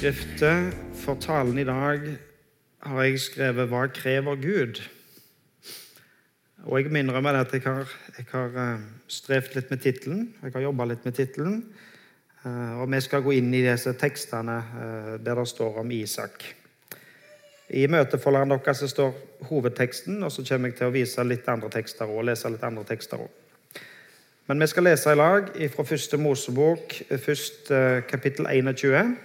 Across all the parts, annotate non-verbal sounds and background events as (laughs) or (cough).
Overskriften for talen i dag har jeg skrevet 'Hva krever Gud?' Og Jeg må innrømme at jeg har, jeg har uh, strevd litt med tittelen. Jeg har jobba litt med tittelen. Uh, og vi skal gå inn i disse tekstene uh, der det står om Isak. I møtefolderen deres står hovedteksten, og så kommer jeg til å vise litt andre tekster og lese litt andre tekster også. Men vi skal lese i lag fra første Mosebok, først kapittel 21,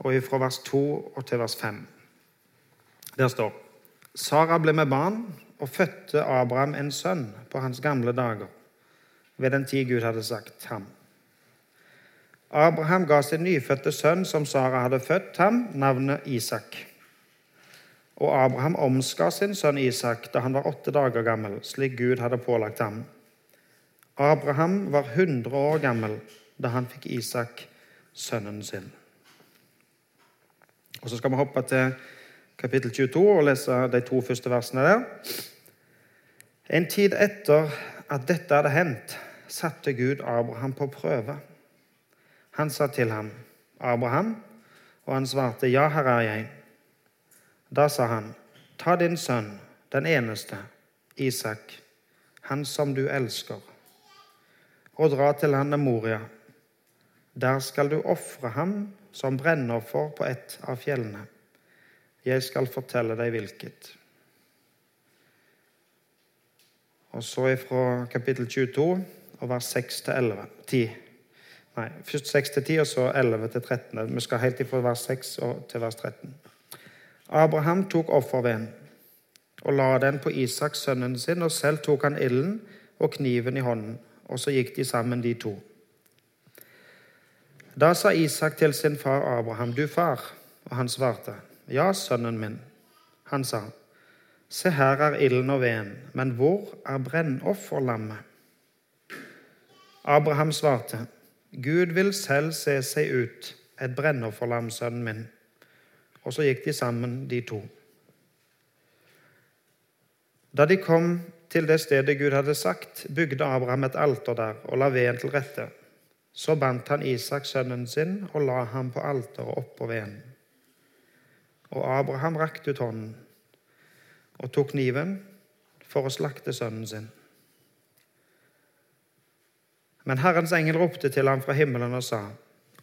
og fra vers 2 og til vers 5. Der står Sara ble med barn og fødte Abraham en sønn på hans gamle dager, ved den tid Gud hadde sagt ham. Abraham ga sin nyfødte sønn, som Sara hadde født ham, navnet Isak. Og Abraham omskar sin sønn Isak da han var åtte dager gammel, slik Gud hadde pålagt ham. Abraham var 100 år gammel da han fikk Isak, sønnen sin. Og Så skal vi hoppe til kapittel 22 og lese de to første versene der. En tid etter at dette hadde hendt, satte Gud Abraham på prøve. Han sa til ham, 'Abraham', og han svarte, 'Ja, her er jeg'. Da sa han, 'Ta din sønn, den eneste, Isak, han som du elsker, og dra til han Moria. Der skal du ofre ham som brennoffer på et av fjellene.' Jeg skal fortelle deg hvilket. Og så ifra kapittel 22 og vers 6 til 11. 10. Nei, først 6 til 10, og så 11 til 13. Vi skal helt ifra vers 6 til vers 13. Abraham tok offerveden og la den på Isak, sønnen sin, og selv tok han ilden og kniven i hånden, og så gikk de sammen, de to. Da sa Isak til sin far Abraham, 'Du far', og han svarte, ja, sønnen min. Han sa, Se, her er ilden og veden, men hvor er brennofferlammet? Abraham svarte, Gud vil selv se seg ut et brennofferlam, sønnen min. Og så gikk de sammen, de to. Da de kom til det stedet Gud hadde sagt, bygde Abraham et alter der og la veden til rette. Så bandt han Isak, sønnen sin, og la ham på alteret oppå veden. Og Abraham rakte ut hånden og tok kniven for å slakte sønnen sin. Men Herrens engel ropte til ham fra himmelen og sa,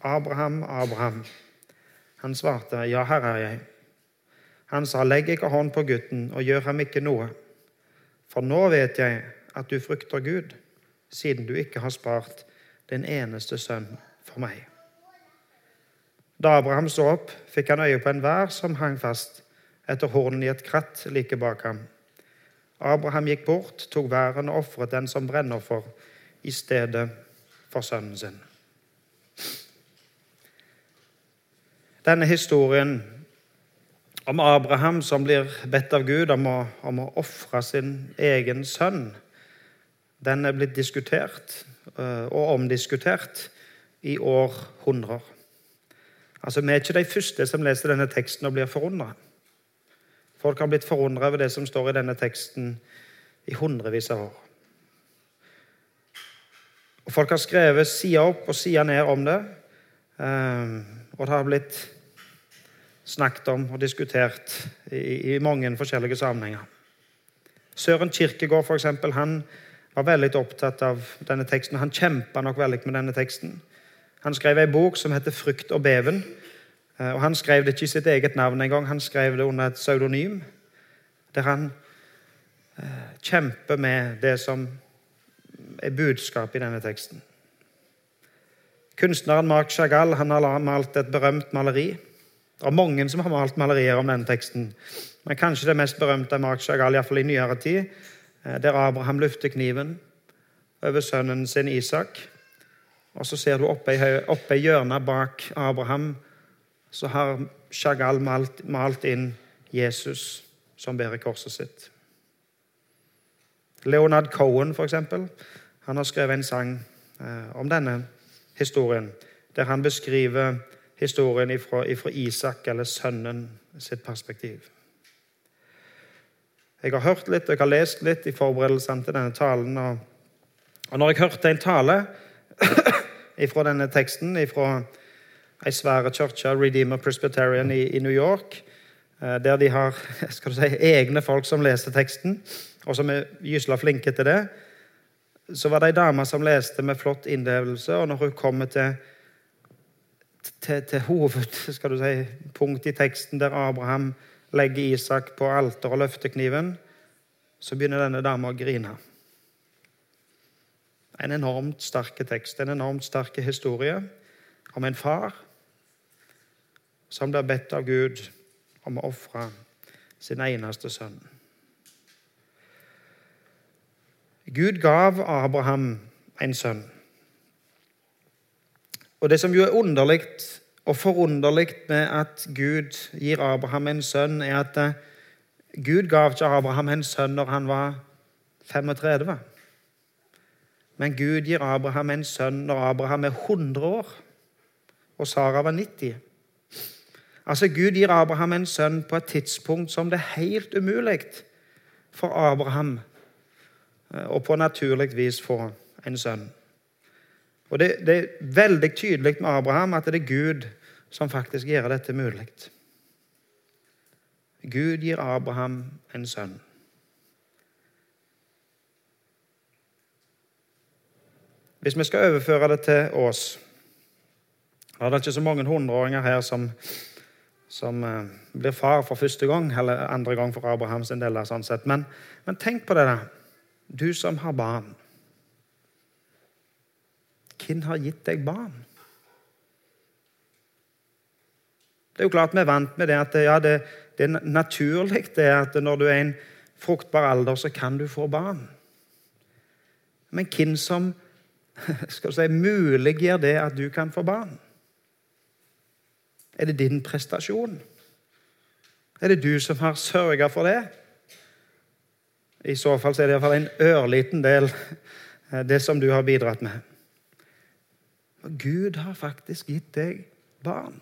'Abraham, Abraham.' Han svarte, 'Ja, her er jeg.' Han sa, 'Legg ikke hånd på gutten og gjør ham ikke noe.' For nå vet jeg at du frykter Gud, siden du ikke har spart din eneste sønn for meg. Da Abraham så opp, fikk han øye på en vær som hang fast etter hornene i et kratt like bak ham. Abraham gikk bort, tok væren og ofret den som brennoffer i stedet for sønnen sin. Denne historien om Abraham som blir bedt av Gud om å, om å ofre sin egen sønn, den er blitt diskutert og omdiskutert i århundrer. Altså, Vi er ikke de første som leser denne teksten og blir forundra. Folk har blitt forundra over det som står i denne teksten i hundrevis av år. Og Folk har skrevet side opp og side ned om det. Ehm, og det har blitt snakket om og diskutert i, i mange forskjellige sammenhenger. Søren Kirkegård for eksempel, han var veldig opptatt av denne teksten. Han kjempa nok veldig med denne teksten. Han skrev ei bok som heter 'Frykt og beven'. Eh, og Han skrev det ikke i sitt eget navn engang, han skrev det under et pseudonym. Der han eh, kjemper med det som er budskapet i denne teksten. Kunstneren Marc Chagall han har malt et berømt maleri. Det er mange som har malt malerier om denne teksten, men kanskje det mest berømte er Marc Chagall, iallfall i nyere tid, der Abraham løfter kniven over sønnen sin Isak. Og så ser du oppe i, hjørnet bak Abraham, så har Chagall malt, malt inn Jesus som bærer korset sitt. Leonard Cohen, for eksempel, han har skrevet en sang eh, om denne historien, der han beskriver historien fra Isak, eller sønnen, sitt perspektiv. Jeg har hørt litt og jeg har lest litt i forberedelsene til denne talen. Og, og når jeg hørte en tale (coughs) fra denne teksten fra ei svære kirke, Redeemer Presbyterian i, i New York, eh, der de har (laughs) skal du si, egne folk som leser teksten, og som er gysla flinke til det. Så var det ei dame som leste med flott innlevelse, og når hun kommer til, til, til hovedpunkt (laughs) si, i teksten, der Abraham legger Isak på alter og løftekniven, så begynner denne dama å grine. En enormt sterk tekst, en enormt sterk historie om en far som blir bedt av Gud om å ofre sin eneste sønn. Gud gav Abraham en sønn. Og Det som jo er underlig og forunderlig med at Gud gir Abraham en sønn, er at eh, Gud gav ikke Abraham en sønn når han var 35. Men Gud gir Abraham en sønn når Abraham er 100 år og Sara var 90. Altså, Gud gir Abraham en sønn på et tidspunkt som det er helt umulig for Abraham og eh, på naturlig vis få en sønn. Og det, det, er veldig tydelig med Abraham at det er Gud som faktisk gjør dette mulig. Gud gir Abraham en sønn. Hvis vi skal overføre det til oss Nå er det ikke så mange hundreåringer her som, som uh, blir far for første gang, eller andre gang for Abrahams del. sånn sett. Men, men tenk på det. da du som har barn. Hvem har gitt deg barn? Det er jo klart Vi er vant med det at ja, det, det er naturlig det at når du er i en fruktbar alder, så kan du få barn. Men hvem som (laughs) skal si, muliggjør det at du kan få barn? Er det din prestasjon? Er det du som har sørga for det? I så fall så er det iallfall en ørliten del eh, det som du har bidratt med. Gud har faktisk gitt deg barn.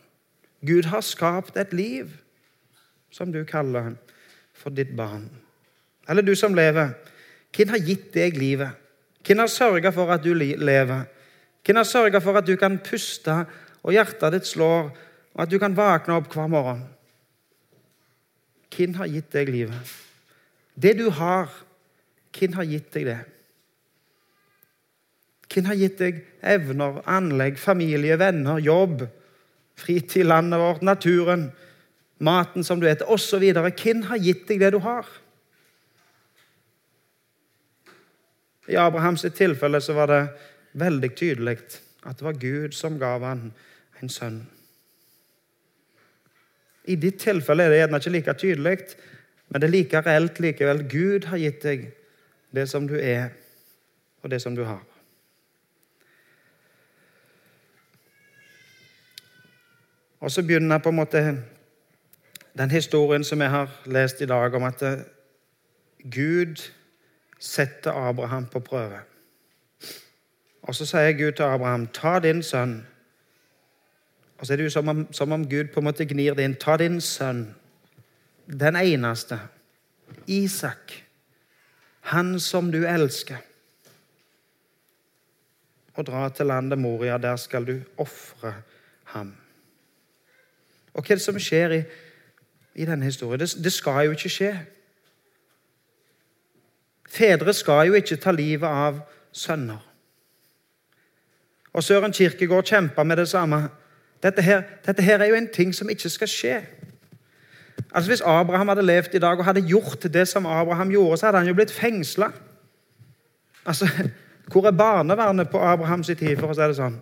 Gud har skapt et liv som du kaller for ditt barn. Eller du som lever. Hvem har gitt deg livet? Hvem har sørga for at du lever? Hvem har sørga for at du kan puste, og hjertet ditt slår, og at du kan våkne opp hver morgen? Hvem har gitt deg livet? Det du har, hvem har gitt deg det? Hvem har gitt deg evner, anlegg, familie, venner, jobb, fritid, landet vårt, naturen, maten som du spiser, osv.? Hvem har gitt deg det du har? I Abrahams tilfelle så var det veldig tydelig at det var Gud som gav han en sønn. I ditt tilfelle er det gjerne ikke like tydelig, men det er like reelt likevel. Gud har gitt deg det som du er, og det som du har. Og så begynner på en måte den historien som jeg har lest i dag, om at eh, Gud setter Abraham på prøve. Og så sier Gud til Abraham, 'Ta din sønn.' Og så er det jo som om, som om Gud på en måte gnir det inn. 'Ta din sønn.' den eneste, Isak, han som du elsker, og dra til landet Moria. Der skal du ofre ham. Og hva er det som skjer i, i denne historien? Det, det skal jo ikke skje. Fedre skal jo ikke ta livet av sønner. Og Søren Kirkegård kjempa med det samme. Dette her, dette her er jo en ting som ikke skal skje. Altså Hvis Abraham hadde levd i dag og hadde gjort det som Abraham gjorde, så hadde han jo blitt fengsla. Altså, hvor er barnevernet på Abrahams tid, for å si det sånn?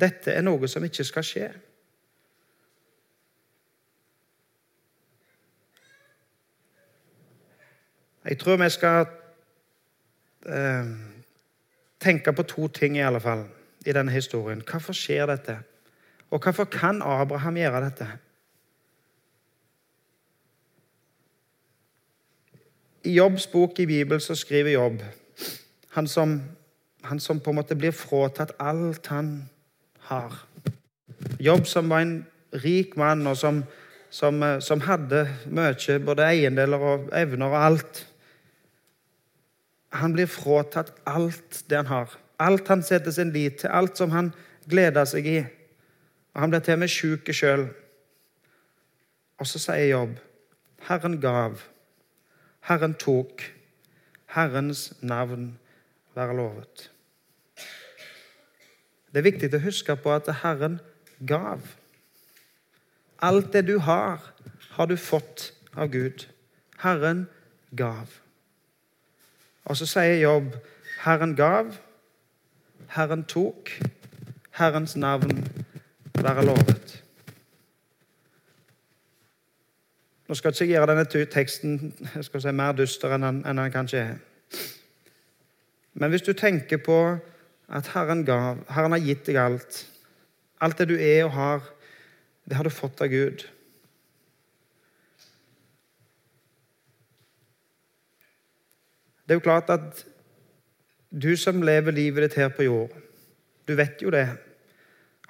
Dette er noe som ikke skal skje. Jeg tror vi skal eh, tenke på to ting i alle fall i denne historien. Hvorfor skjer dette? Og hvorfor kan Abraham gjøre dette? I Jobbs bok i Bibelen så skriver Jobb han som, han som på en måte blir fråtatt alt han har. Jobb som var en rik mann, og som, som, som hadde mye, både eiendeler og evner og alt. Han blir fråtatt alt det han har. Alt han setter sin lit til, alt som han gleder seg i. Og Han blir til og med sjuk sjøl. Og så sier Jobb, Herren gav, Herren tok, Herrens navn være lovet. Det er viktig å huske på at Herren gav. Alt det du har, har du fått av Gud. Herren gav. Og så sier Jobb, Herren gav, Herren tok, Herrens navn være lovet. Nå skal jeg ikke gjøre denne teksten si, mer dyster enn den, enn den kanskje er. Men hvis du tenker på at Herren gav, Herren har gitt deg alt Alt det du er og har, det har du fått av Gud. Det er jo klart at du som lever livet ditt her på jord, du vet jo det.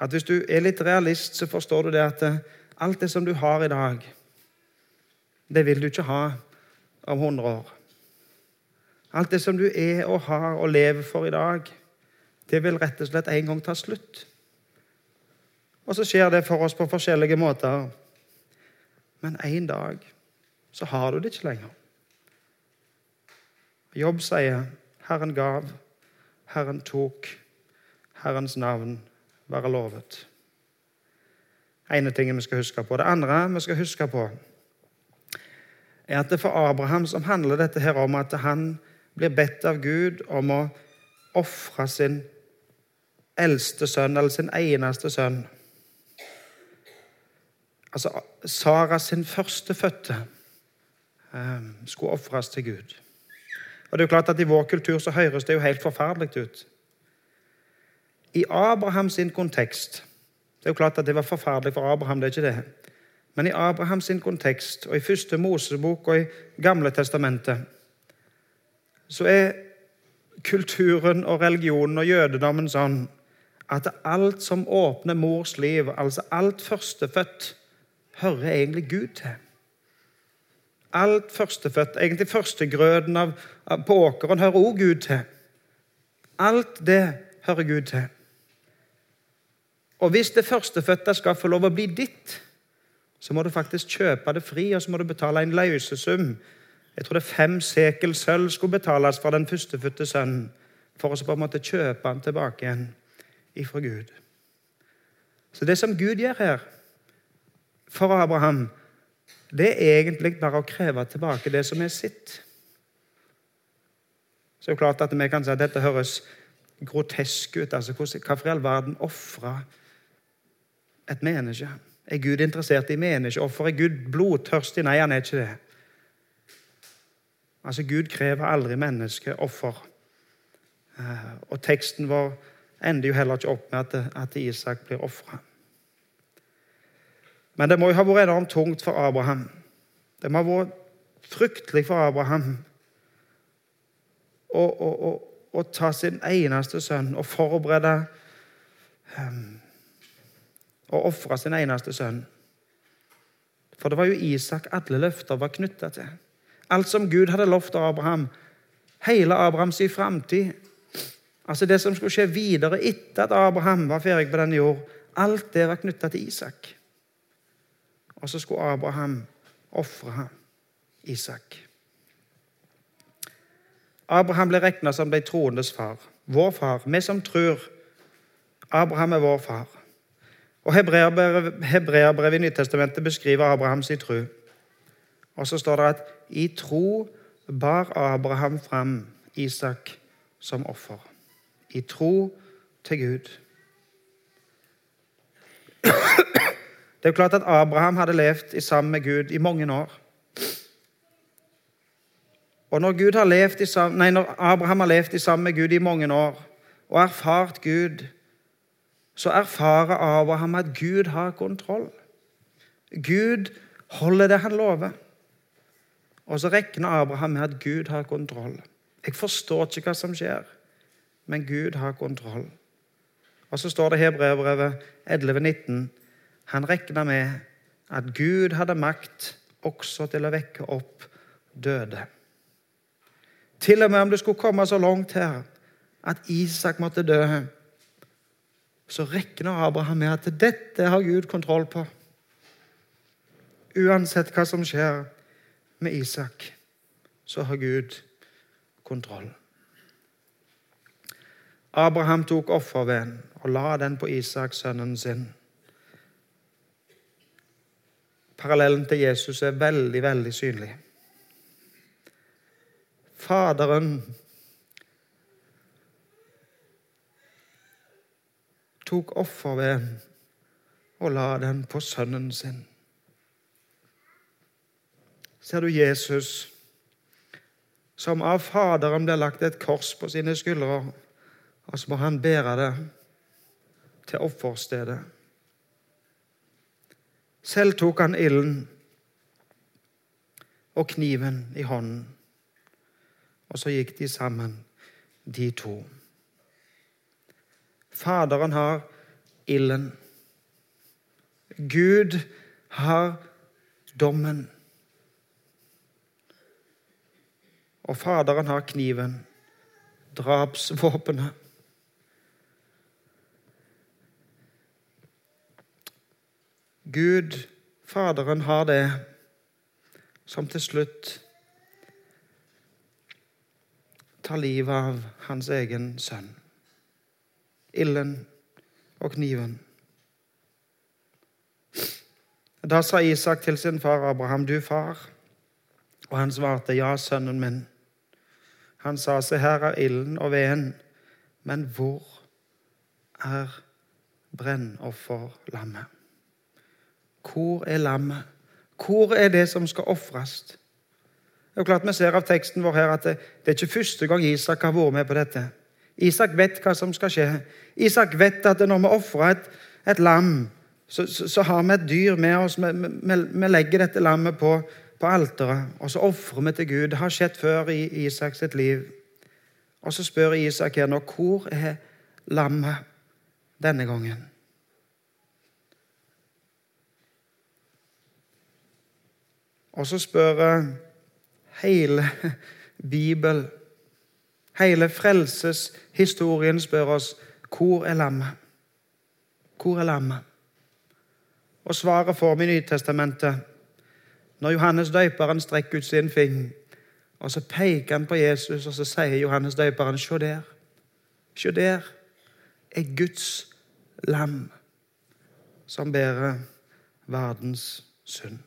At hvis du er litt realist, så forstår du det at eh, alt det som du har i dag, det vil du ikke ha om 100 år. Alt det som du er og har og lever for i dag, det vil rett og slett en gang ta slutt. Og så skjer det for oss på forskjellige måter. Men en dag så har du det ikke lenger. Jobb sier 'Herren gav, Herren tok, Herrens navn være lovet'. ene tingen vi skal huske på. Det andre vi skal huske på, er at det for Abraham som handler dette her om at han blir bedt av Gud om å ofre sin eldste sønn, eller sin eneste sønn. Altså Sara sin førstefødte eh, skulle ofres til Gud. Og det er jo klart at I vår kultur så høres det jo helt forferdelig ut. I Abrahams kontekst Det er jo klart at det var forferdelig for Abraham, det er ikke det. Men i Abrahams kontekst, og i første Mosebok og i Gamle testamentet, så er kulturen og religionen og jødedommen sånn at alt som åpner mors liv, altså alt førstefødt, hører egentlig Gud til. Alt førstefødt, egentlig førstegrøden på åkeren, hører også Gud til. Alt det hører Gud til. Og hvis det førstefødte skal få lov å bli ditt, så må du faktisk kjøpe det fri, og så må du betale en løsesum. Jeg tror det fem sekel sølv skulle betales for den førstefødte sønnen, for å så på en måte kjøpe han tilbake igjen ifra Gud. Så det som Gud gjør her for Abraham, det er egentlig bare å kreve tilbake det som er sitt. Så det er jo klart at vi kan si at dette høres grotesk ut. altså Hva i all verden ofre et menneske? Er Gud interessert i menneskeoffer? Er Gud blodtørstig? Nei, han er ikke det. Altså, Gud krever aldri menneskeoffer. Eh, og teksten vår ender jo heller ikke opp med at, at Isak blir ofra. Men det må jo ha vært enormt tungt for Abraham. Det må ha vært fryktelig for Abraham å, å, å, å ta sin eneste sønn og forberede um, Å ofre sin eneste sønn. For det var jo Isak alle løfter var knytta til. Alt som Gud hadde lovt Abraham. Hele Abrahams framtid. Altså det som skulle skje videre etter at Abraham var ferdig på denne jord. Alt det var knytta til Isak. Og så skulle Abraham ofre Isak. Abraham ble regna som de troendes far. Vår far. Vi som tror. Abraham er vår far. Og Hebreabrevet i Nytestamentet beskriver Abrahams tro. Og så står det at i tro bar Abraham fram Isak som offer. I tro til Gud. Det er jo klart at Abraham hadde levd sammen med Gud i mange år. Og når, har sammen, nei, når Abraham har levd sammen med Gud i mange år og erfart Gud, så erfarer Abraham at Gud har kontroll. Gud holder det han lover. Og så regner Abraham med at Gud har kontroll. Jeg forstår ikke hva som skjer, men Gud har kontroll. Og så står det i Hebrevet 11,19 han regna med at Gud hadde makt også til å vekke opp døde. Til og med om det skulle komme så langt her at Isak måtte dø, så regner Abraham med at dette har Gud kontroll på. Uansett hva som skjer med Isak, så har Gud kontroll. Abraham tok offerveden og la den på Isak, sønnen sin. Parallellen til Jesus er veldig, veldig synlig. Faderen tok offerveden og la den på sønnen sin. Ser du Jesus, som av Faderen blir lagt et kors på sine skuldre, og så må han bære det til offerstedet. Selv tok han ilden og kniven i hånden, og så gikk de sammen, de to. Faderen har ilden. Gud har dommen. Og Faderen har kniven, drapsvåpenet. Gud, Faderen, har det som til slutt tar livet av hans egen sønn ilden og kniven. Da sa Isak til sin far Abraham, 'Du far.' Og han svarte, 'Ja, sønnen min.' Han sa, 'Se, her er ilden og veden, men hvor er brennofferlammet?' Hvor er lammet? Hvor er det som skal ofres? Det er klart Vi ser av teksten vår her at det, det er ikke første gang Isak har vært med på dette. Isak vet hva som skal skje. Isak vet at når vi ofrer et, et, lam, så, så, så, har vi et dyr med oss. Vi, vi, vi legger dette lammet på, på alteret, og så ofrer vi til Gud. Det har skjedd før i Isak sitt liv. Og så spør Isak her nå hvor er lammet denne gangen. Og så spør hele Bibelen Hele frelseshistorien spør oss hvor er lammet? Hvor er lammet? Og svaret får vi i Nytestamentet når Johannes døperen strekker ut sin finger. Og så peker han på Jesus, og så sier Johannes døperen, se der. Se der er Guds lam som bærer verdens synd.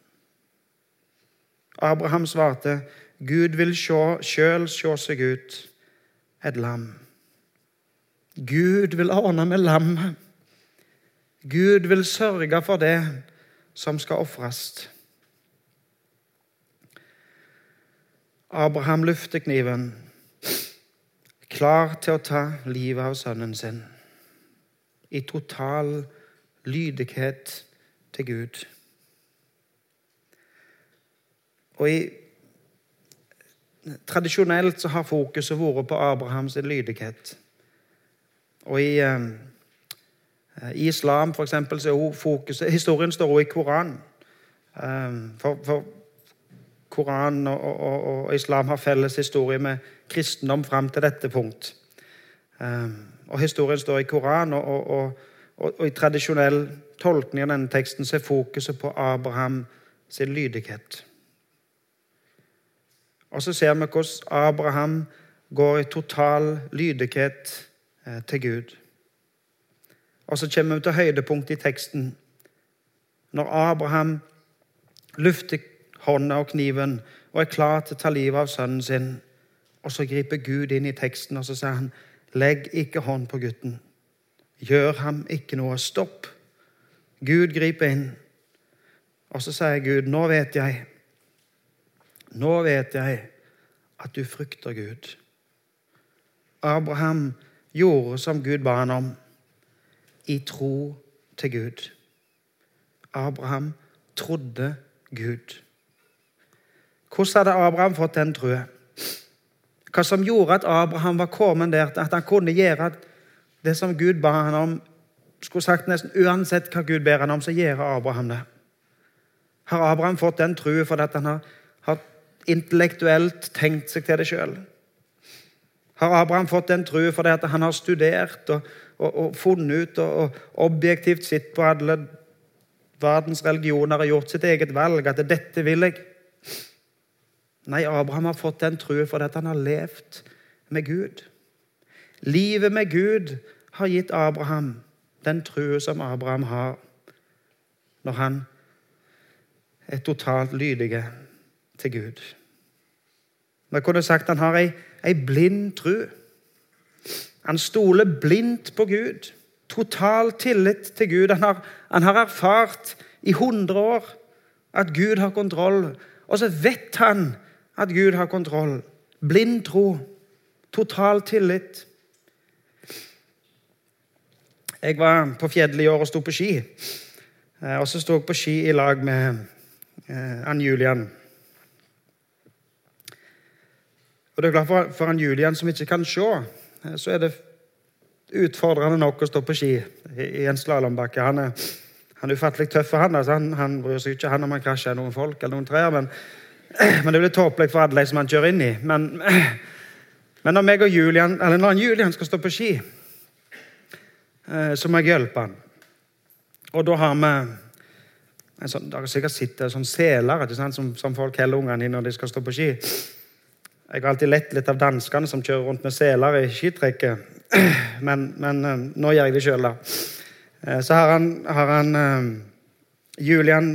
Abraham svarte, Gud vil sjøl se seg ut et lam. Gud vil ordne med lammet. Gud vil sørge for det som skal ofres. Abraham løfter kniven, klar til å ta livet av sønnen sin, i total lydighet til Gud. Og i Tradisjonelt så har fokuset vært på Abrahams lydighet. Og i, eh, i islam for eksempel, så er fokuset Historien står også i Koranen. Eh, for, for Koranen og, og, og, islam har felles historie med kristendom fram til dette punkt. Eh, og Historien står i Koranen, og, og, i tradisjonell tolkning av denne teksten så er fokuset på Abraham sin lydighet. Og så ser vi hvordan Abraham går i total lydighet eh, til Gud. Og så kommer vi til høydepunktet i teksten. Når Abraham løfter hånda og kniven og er klar til å ta livet av sønnen sin, og så griper Gud inn i teksten og så sier han, legg ikke hånd på gutten. Gjør ham ikke noe. Stopp. Gud griper inn. Og så sier Gud, nå vet jeg nå vet jeg at du frykter Gud. Abraham gjorde som Gud ba han om, i tro til Gud. Abraham trodde Gud. Hvordan hadde Abraham fått den troen? Hva som gjorde at Abraham var kommet der at han kunne gjøre det som Gud ba han om? Skulle sagt nesten Uansett hva Gud ber han om, så gjør Abraham det. Har Abraham fått den troen fordi han har, har intellektuelt tenkt seg til det sjøl? Har Abraham fått den trua fordi at han har studert og, og, og funnet ut og, og, objektivt sett på alle verdens religioner og gjort sitt eget valg, at 'dette vil jeg'? Nei, Abraham har fått den trua fordi at han har levd med Gud. Livet med Gud har gitt Abraham den trua som Abraham har når han er totalt lydig til Gud. Man kunne sagt han har ei, ei blind tru. Han stoler blindt på Gud. Total tillit til Gud. Han har, han har erfart i 100 år at Gud har kontroll. Og så vet han at Gud har kontroll. Blind tro. Total tillit. Jeg var på fjellet i år og sto på ski. Eh, og så sto jeg på ski i lag med eh, Ann Julian. Og det er klart for, for en Julian som ikke kan se, eh, så er det utfordrende nok å stå på ski i en slalåmbakke. Han han er ufattelig tøff, for han, altså, han, han bryr seg ikke han om han krasjer noen folk eller noen trær. Men, (clears throat) men det blir tåpelig for alle som han kjører inn i. Men, (clears throat) men når meg og Julian, eller når Julian skal stå på ski, eh, så må jeg hjelpe han. Og da har vi en sånn, Dere sikkert sett sånn seler som, som, folk heller ungene i når de skal stå på ski. Jeg har alltid lett litt av danskene som kjører rundt med seler i skitrekket. (clears throat) Men, men eh, nå gjør jeg det sjøl, da. Eh, så har han, har han eh, Julian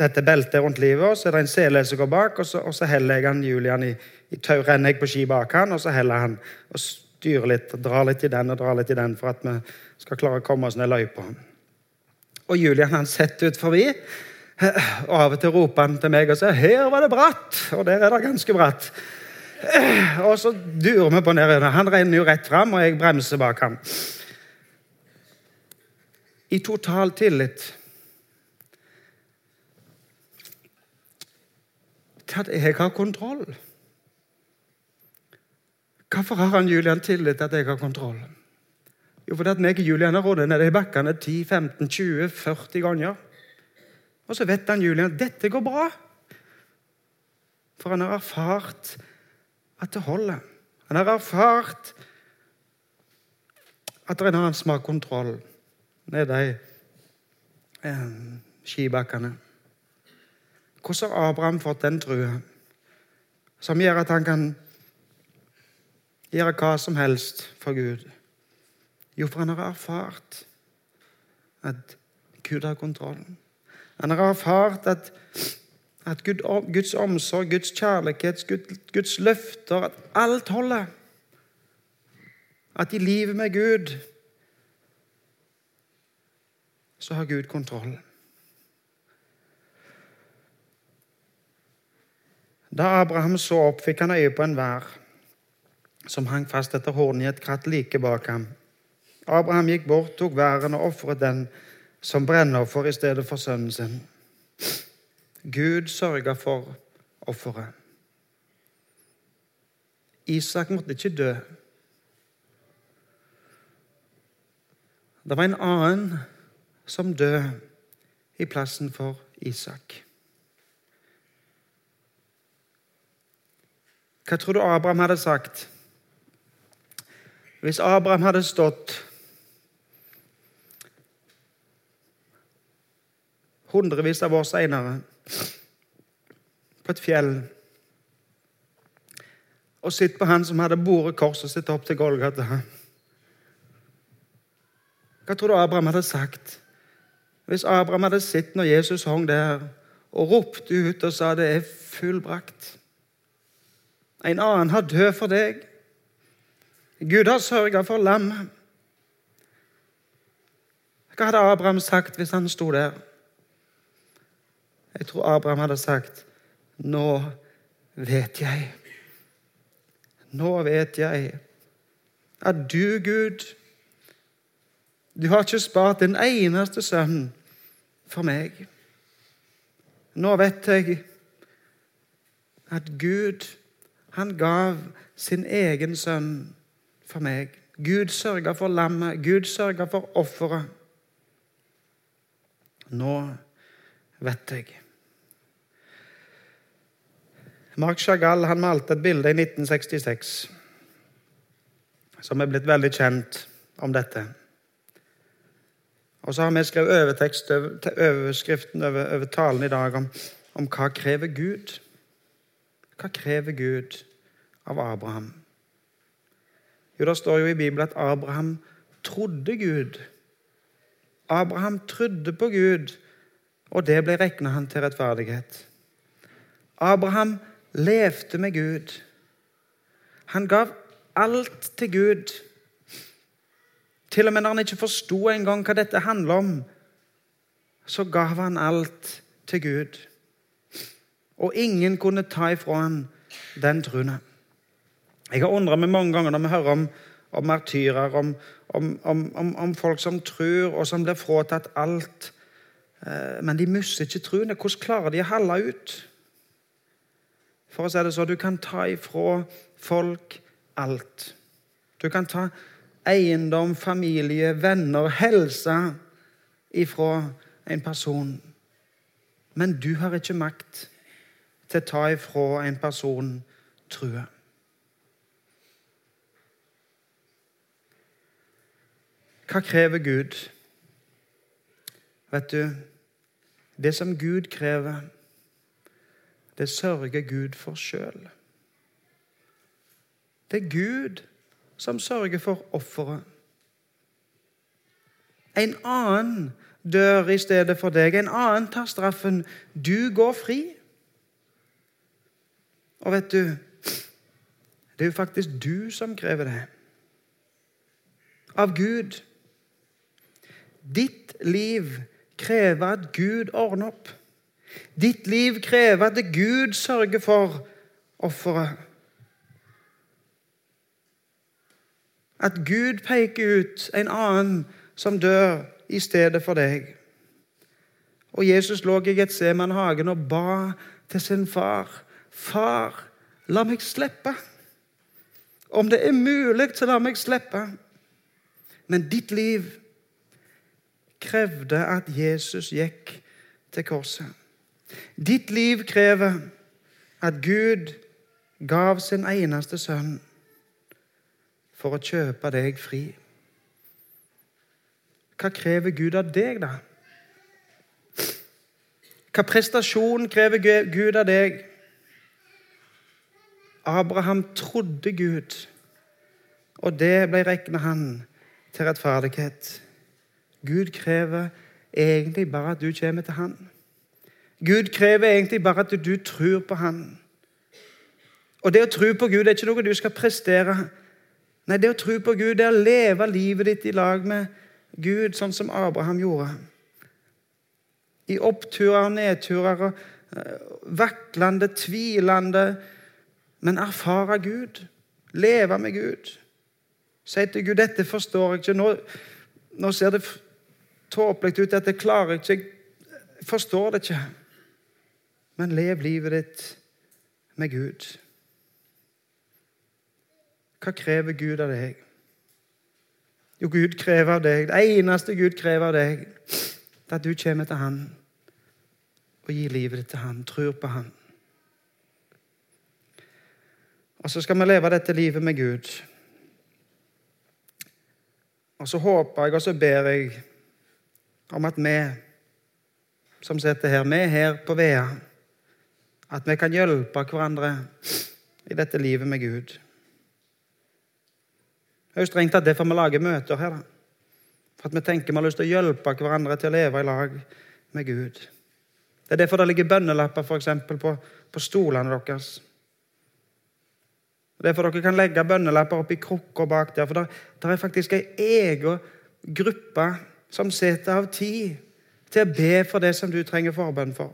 dette beltet rundt livet, og så er det en sele som går bak, og så, og så heller jeg han Julian i, i tau, renner jeg på ski bak han, og så heller han og styrer litt, drar litt i den og drar litt i den for at vi skal klare å komme oss ned løypa. Og Julian han setter ut forbi. (clears throat) Og av og til roper han til meg og sier 'Her var det bratt', og der er det ganske bratt. Og så durer vi på nedover. Han renner jo rett fram, og jeg bremser bak ham. I total tillit til at jeg har kontroll. Hvorfor har han Julian tillit til at jeg har kontroll? Jo, fordi at meg og Julian har rådd nede i bakkene 10, 15, 20, 40 ganger. Og så vet han Julian dette går bra. For han har erfart at det holder. Han har erfart at det er en annen som har kontroll nede i eh, skibakkene. Hvordan har Abraham fått den trua som gjør at han kan gjøre hva som helst for Gud? Jo, for han har erfart at Gud har kontrollen. Han har erfart at at Guds omsorg, Guds kjærlighet, Guds løfter At alt holder. At i livet med Gud så har Gud kontroll. Da Abraham så opp, fikk han øye på en vær som hang fast etter hornet i et kratt like bak ham. Abraham gikk bort, tok væren og ofret den som brennoffer i stedet for sønnen sin. Gud sørga for offeret. Isak måtte ikke dø. Det var en annen som døde i plassen for Isak. Hva tror du Abraham hadde sagt hvis Abraham hadde stått hundrevis av år seinere på et fjell og sett på han som hadde båret korset sitt opp til Golgata. Hva tror du Abraham hadde sagt hvis Abraham hadde sett når Jesus hang der og ropte ut og sa det er fullbrakt? En annen har dødd for deg. Gud har sørga for lammet. Hva hadde Abraham sagt hvis han sto der? Jeg tror Abraham hadde sagt Nå vet jeg. Nå vet jeg at du, Gud, du har ikke spart en eneste sønn for meg. Nå vet jeg at Gud, han gav sin egen sønn for meg. Gud sørga for lammet, Gud sørga for offeret. Nå vet jeg. Marc Chagall han malte et bilde i 1966 som er blitt veldig kjent om dette. Og så har vi skrevet overtekst overskriften over, over talen i dag om, om hva krever Gud. Hva krever Gud av Abraham? Jo, Det står jo i Bibelen at Abraham trodde Gud. Abraham trodde på Gud, og det ble regna han til rettferdighet. Abraham levde med Gud. Han gav alt til Gud. Til og med når han ikke forsto engang hva dette handler om, så gav han alt til Gud. Og ingen kunne ta ifra han den troen. Jeg har undret meg mange ganger når vi hører om, om martyrer, om, om, om, folk som tror, og som blir fratatt alt. Eh, men de mister ikke troen. Hvordan klarer de å holde ut? For å si det så, Du kan ta ifra folk alt. Du kan ta eiendom, familie, venner, helse ifra en person. Men du har ikke makt til å ta ifra en person trua. Hva krever Gud? Vet du, det som Gud krever, det sørger Gud for sjøl. Det er Gud som sørger for offeret. En annen dør i stedet for deg. En annen tar straffen. Du går fri. Og vet du Det er jo faktisk du som krever det. Av Gud. Ditt liv krever at Gud ordner opp. Ditt liv krever at Gud sørger for offeret. At Gud peker ut en annen som dør i stedet for deg. Og Jesus lå i Getsemanhagen og ba til sin far. Far, la meg slippe. Om det er mulig, så la meg slippe. Men ditt liv krevde at Jesus gikk til korset. Ditt liv krever at Gud gav sin eneste sønn for å kjøpe deg fri. Hva krever Gud av deg, da? Hva prestasjon krever Gud av deg? Abraham trodde Gud, og det ble regna han til rettferdighet. Gud krever egentlig bare at du kommer til Han. Gud krever egentlig bare at du tror på Han. Og det å tro på Gud er ikke noe du skal prestere. Nei, det å tro på Gud det er å leve livet ditt i lag med Gud, sånn som Abraham gjorde. I oppturer og nedturer og eh, vaklende, tvilende, men erfare Gud. Leve med Gud. Si til Gud 'Dette forstår jeg ikke. Nå, nå ser det tåpelig ut. Dette klarer jeg ikke. Jeg forstår det ikke.' Men lev livet ditt med Gud. Hva krever Gud av deg? Jo, Gud krever av deg Det eneste Gud krever av deg, det er at du kommer til Han og gir livet ditt til Han, tror på Han. Og så skal vi leve dette livet med Gud. Og så håper jeg og så ber jeg om at vi som sitter her, vi er her på Vea, at vi kan hjelpe hverandre i dette livet med Gud. Det er jo strengt tatt derfor vi lager møter her. For at vi tenker vi har lyst til å hjelpe hverandre til å leve i lag med Gud. Det er derfor det ligger bønnelapper for eksempel, på, på stolene deres. Det er derfor dere kan legge bønnelapper oppi krukker bak der. For det er faktisk ei egen gruppe som setter av tid til å be for det som du trenger forbønn for.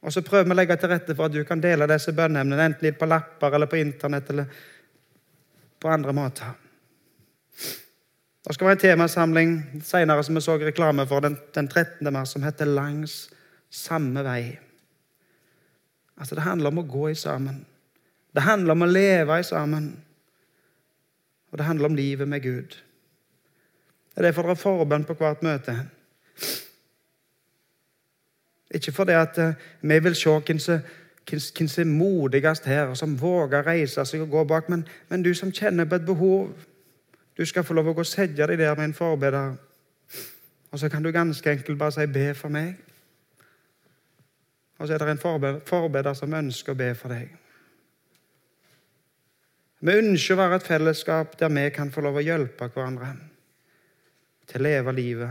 Og så prøver vi å legge til rette for at du kan dele disse bønneemnene, enten litt på lapper eller på internett eller på andre måter. Det skal være en temasamling senere som vi så reklame for den, den 13. mars, som heter 'Langs samme vei'. Altså Det handler om å gå i sammen. Det handler om å leve i sammen. Og det handler om livet med Gud. Det er derfor det er forbønn på hvert møte. Ikke fordi at eh, vi vil se hvem som er modigst her, som våger reise seg og gå bak. Men, men, du som kjenner på et behov, du skal få lov å gå og sette deg der med en forbeder. Og så kan du ganske enkelt bare si 'be for meg'. Og så er det en forbeder som ønsker å be for deg. Vi ønsker å være et fellesskap der vi kan få lov å hjelpe hverandre til å leve livet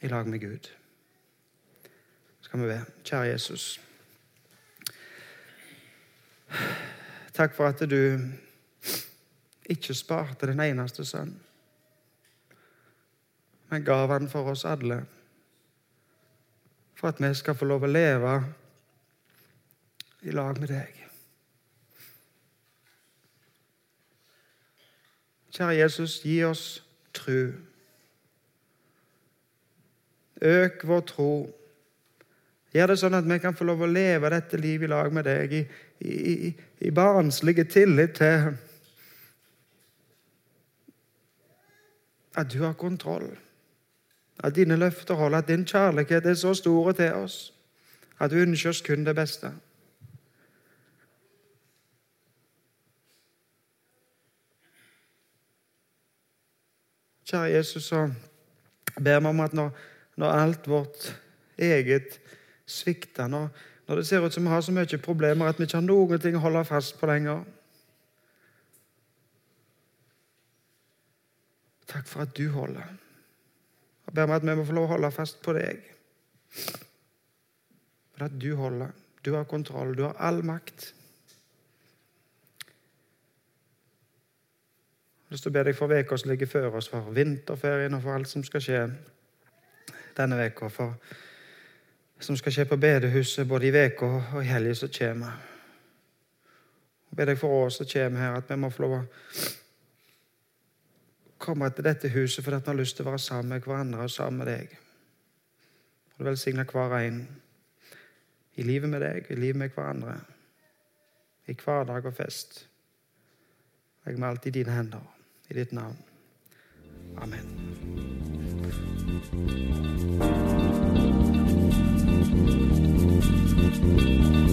i lag med Gud. Skal vi be. Kjære Jesus. Takk for at du ikke sparte den eneste sønn, men gav han for oss alle. For at vi skal få lov å leve i lag med deg. Kjære Jesus, gi oss tru. Øk vår tro. Gjør det sånn at vi kan få lov å leve dette livet i lag med deg i, i, i barnslig tillit til at du har kontroll. At dine løfter holder, at din kjærlighet er så stor til oss at du ønsker oss kun det beste. Kjære Jesus, så ber vi om at når, når alt vårt eget svikter, når, når det ser ut som vi har så mye problemer at vi ikke har noen ting å holde fast på lenger. Takk for at du holder. Jeg ber meg at vi må få lov å holde fast på deg. For at du holder. Du har kontroll. Du har all makt. Jeg har lyst til å be deg for uka som ligger før oss, for vinterferien og for alt som skal skje denne uka. For som skal skje på bedehuset både i veka og i helga som kommer. Jeg ber deg for oss som kommer her, at vi må få lov å komme til dette huset fordi vi har lyst til å være sammen med hverandre og sammen med deg. Og du velsigne hver en i livet med deg, i livet med hverandre, i hverdag og fest. Legg meg alt i dine hender, i ditt navn. Amen. Thank you.